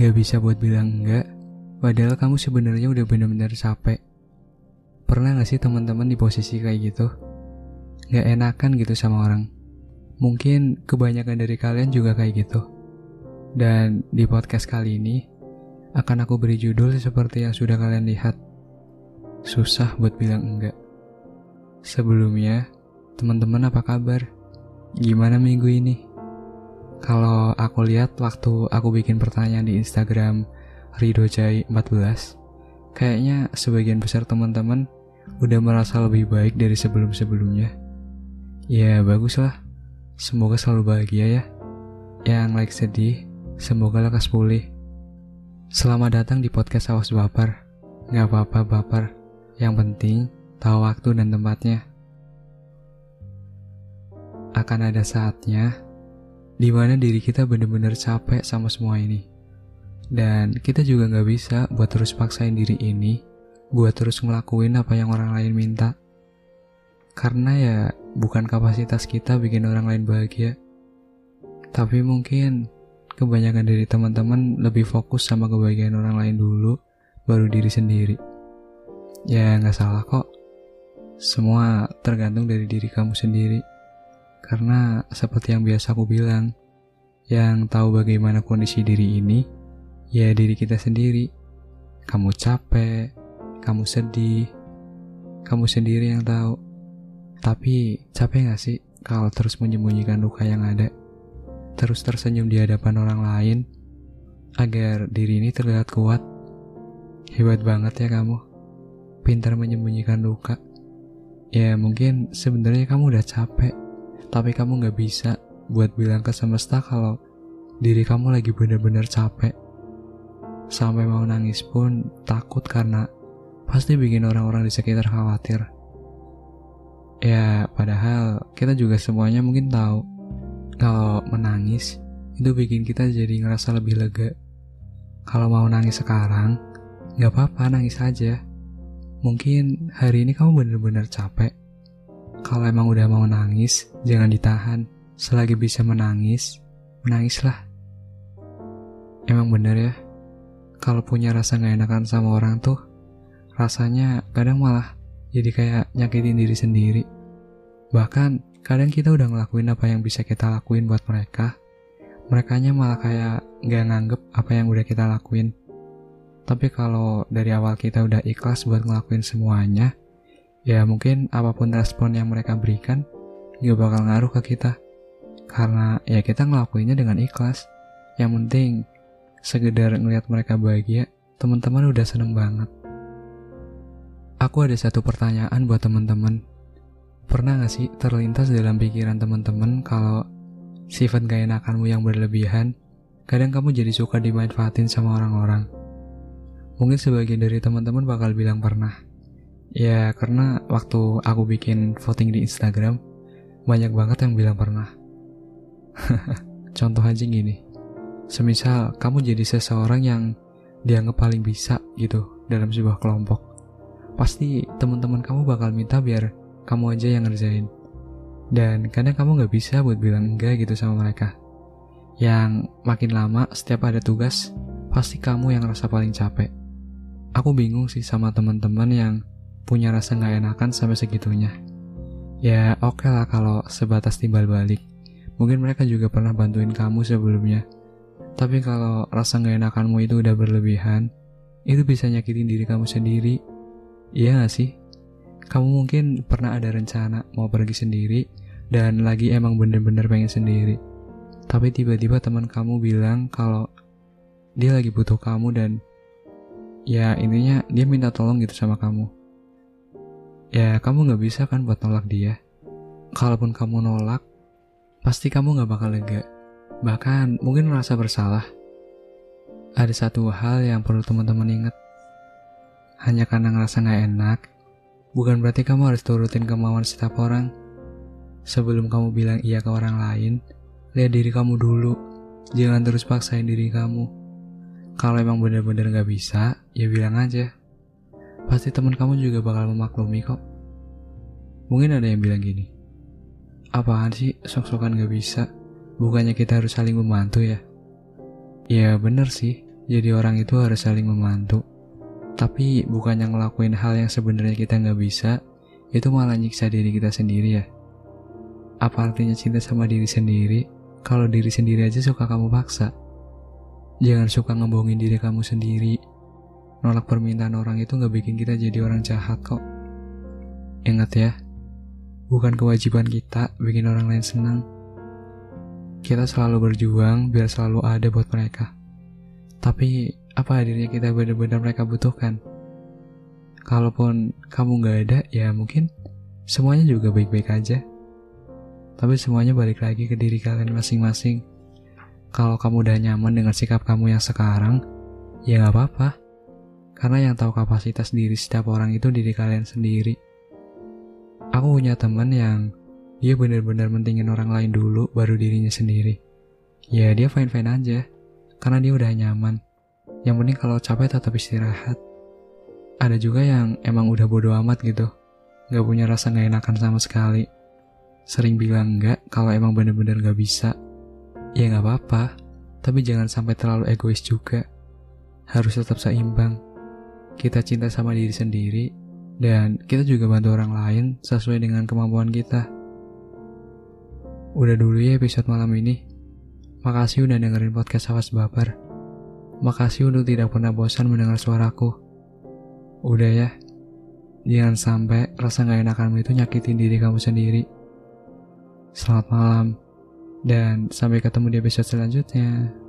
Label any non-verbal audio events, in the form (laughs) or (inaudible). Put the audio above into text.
Gak bisa buat bilang enggak, padahal kamu sebenarnya udah bener-bener capek. Pernah gak sih teman-teman di posisi kayak gitu? Gak enakan gitu sama orang. Mungkin kebanyakan dari kalian juga kayak gitu. Dan di podcast kali ini, akan aku beri judul seperti yang sudah kalian lihat. Susah buat bilang enggak. Sebelumnya, teman-teman apa kabar? Gimana minggu ini? Kalau aku lihat waktu aku bikin pertanyaan di Instagram Rido Jai 14, kayaknya sebagian besar teman-teman udah merasa lebih baik dari sebelum-sebelumnya. Ya baguslah, semoga selalu bahagia ya. Yang like sedih, semoga lekas pulih. Selamat datang di podcast Awas Baper. Gak apa-apa baper, yang penting tahu waktu dan tempatnya. Akan ada saatnya di mana diri kita benar-benar capek sama semua ini. Dan kita juga nggak bisa buat terus paksain diri ini buat terus ngelakuin apa yang orang lain minta. Karena ya bukan kapasitas kita bikin orang lain bahagia. Tapi mungkin kebanyakan dari teman-teman lebih fokus sama kebahagiaan orang lain dulu, baru diri sendiri. Ya nggak salah kok. Semua tergantung dari diri kamu sendiri. Karena seperti yang biasa aku bilang, yang tahu bagaimana kondisi diri ini, ya diri kita sendiri. Kamu capek, kamu sedih, kamu sendiri yang tahu. Tapi capek gak sih kalau terus menyembunyikan luka yang ada? Terus tersenyum di hadapan orang lain agar diri ini terlihat kuat. Hebat banget ya kamu. Pintar menyembunyikan luka. Ya mungkin sebenarnya kamu udah capek tapi kamu gak bisa buat bilang ke semesta kalau diri kamu lagi bener-bener capek. Sampai mau nangis pun takut karena pasti bikin orang-orang di sekitar khawatir. Ya, padahal kita juga semuanya mungkin tahu kalau menangis itu bikin kita jadi ngerasa lebih lega. Kalau mau nangis sekarang, gak apa-apa nangis aja. Mungkin hari ini kamu bener-bener capek, kalau emang udah mau nangis, jangan ditahan. Selagi bisa menangis, menangislah. Emang bener ya, kalau punya rasa gak enakan sama orang tuh, rasanya kadang malah jadi kayak nyakitin diri sendiri. Bahkan kadang kita udah ngelakuin apa yang bisa kita lakuin buat mereka, merekanya malah kayak gak nganggep apa yang udah kita lakuin. Tapi kalau dari awal kita udah ikhlas buat ngelakuin semuanya, ya mungkin apa pun respon yang mereka berikan gak bakal ngaruh ke kita. Karena ya kita ngelakuinnya dengan ikhlas. Yang penting sekedar ngelihat mereka bahagia teman-teman udah seneng banget. Aku ada satu pertanyaan buat teman-teman. Pernah gak sih terlintas dalam pikiran teman-teman kalau sifat gak enakanmu yang berlebihan kadang kamu jadi suka dimanfaatin sama orang-orang? Mungkin sebagian dari teman-teman bakal bilang pernah Ya karena waktu aku bikin voting di Instagram Banyak banget yang bilang pernah. (laughs) Contoh aja gini. Semisal kamu jadi seseorang yang dianggap paling bisa gitu dalam sebuah kelompok Pasti teman-teman kamu bakal minta biar kamu aja yang ngerjain. Dan kadang kamu gak bisa buat bilang enggak gitu sama mereka. Yang makin lama setiap ada tugas Pasti kamu yang rasa paling capek. Aku bingung sih sama teman-teman yang punya rasa nggak enakan sampai segitunya. Ya oke okay lah kalau sebatas timbal balik. Mungkin mereka juga pernah bantuin kamu sebelumnya. Tapi kalau rasa nggak enakanmu itu udah berlebihan, itu bisa nyakitin diri kamu sendiri. Iya gak sih? Kamu mungkin pernah ada rencana mau pergi sendiri dan lagi emang bener-bener pengen sendiri. Tapi tiba-tiba teman kamu bilang kalau dia lagi butuh kamu dan ya intinya dia minta tolong gitu sama kamu ya kamu gak bisa kan buat nolak dia. Kalaupun kamu nolak, pasti kamu gak bakal lega. Bahkan mungkin merasa bersalah. Ada satu hal yang perlu teman-teman ingat. Hanya karena ngerasa gak enak, bukan berarti kamu harus turutin kemauan setiap orang. Sebelum kamu bilang iya ke orang lain, lihat diri kamu dulu. Jangan terus paksain diri kamu. Kalau emang bener-bener gak bisa, ya bilang aja. Pasti teman kamu juga bakal memaklumi kok. Mungkin ada yang bilang gini, apaan sih sok-sokan gak bisa? Bukannya kita harus saling membantu ya? Ya bener sih, jadi orang itu harus saling membantu. Tapi bukannya ngelakuin hal yang sebenarnya kita nggak bisa, itu malah nyiksa diri kita sendiri ya. Apa artinya cinta sama diri sendiri kalau diri sendiri aja suka kamu paksa? Jangan suka ngebohongin diri kamu sendiri. Nolak permintaan orang itu nggak bikin kita jadi orang jahat kok. Ingat ya, bukan kewajiban kita bikin orang lain senang. Kita selalu berjuang biar selalu ada buat mereka. Tapi apa hadirnya kita benar-benar mereka butuhkan? Kalaupun kamu nggak ada, ya mungkin semuanya juga baik-baik aja. Tapi semuanya balik lagi ke diri kalian masing-masing. Kalau kamu udah nyaman dengan sikap kamu yang sekarang, ya nggak apa-apa. Karena yang tahu kapasitas diri setiap orang itu diri kalian sendiri. Aku punya teman yang dia benar-benar mentingin orang lain dulu baru dirinya sendiri. Ya dia fine-fine aja karena dia udah nyaman. Yang penting kalau capek tetap istirahat. Ada juga yang emang udah bodo amat gitu. Gak punya rasa gak enakan sama sekali. Sering bilang enggak kalau emang bener-bener gak bisa. Ya gak apa-apa. Tapi jangan sampai terlalu egois juga. Harus tetap seimbang. Kita cinta sama diri sendiri. Dan kita juga bantu orang lain sesuai dengan kemampuan kita. Udah dulu ya episode malam ini. Makasih udah dengerin podcast Awas Baper. Makasih untuk tidak pernah bosan mendengar suaraku. Udah ya, jangan sampai rasa gak enakanmu itu nyakitin diri kamu sendiri. Selamat malam, dan sampai ketemu di episode selanjutnya.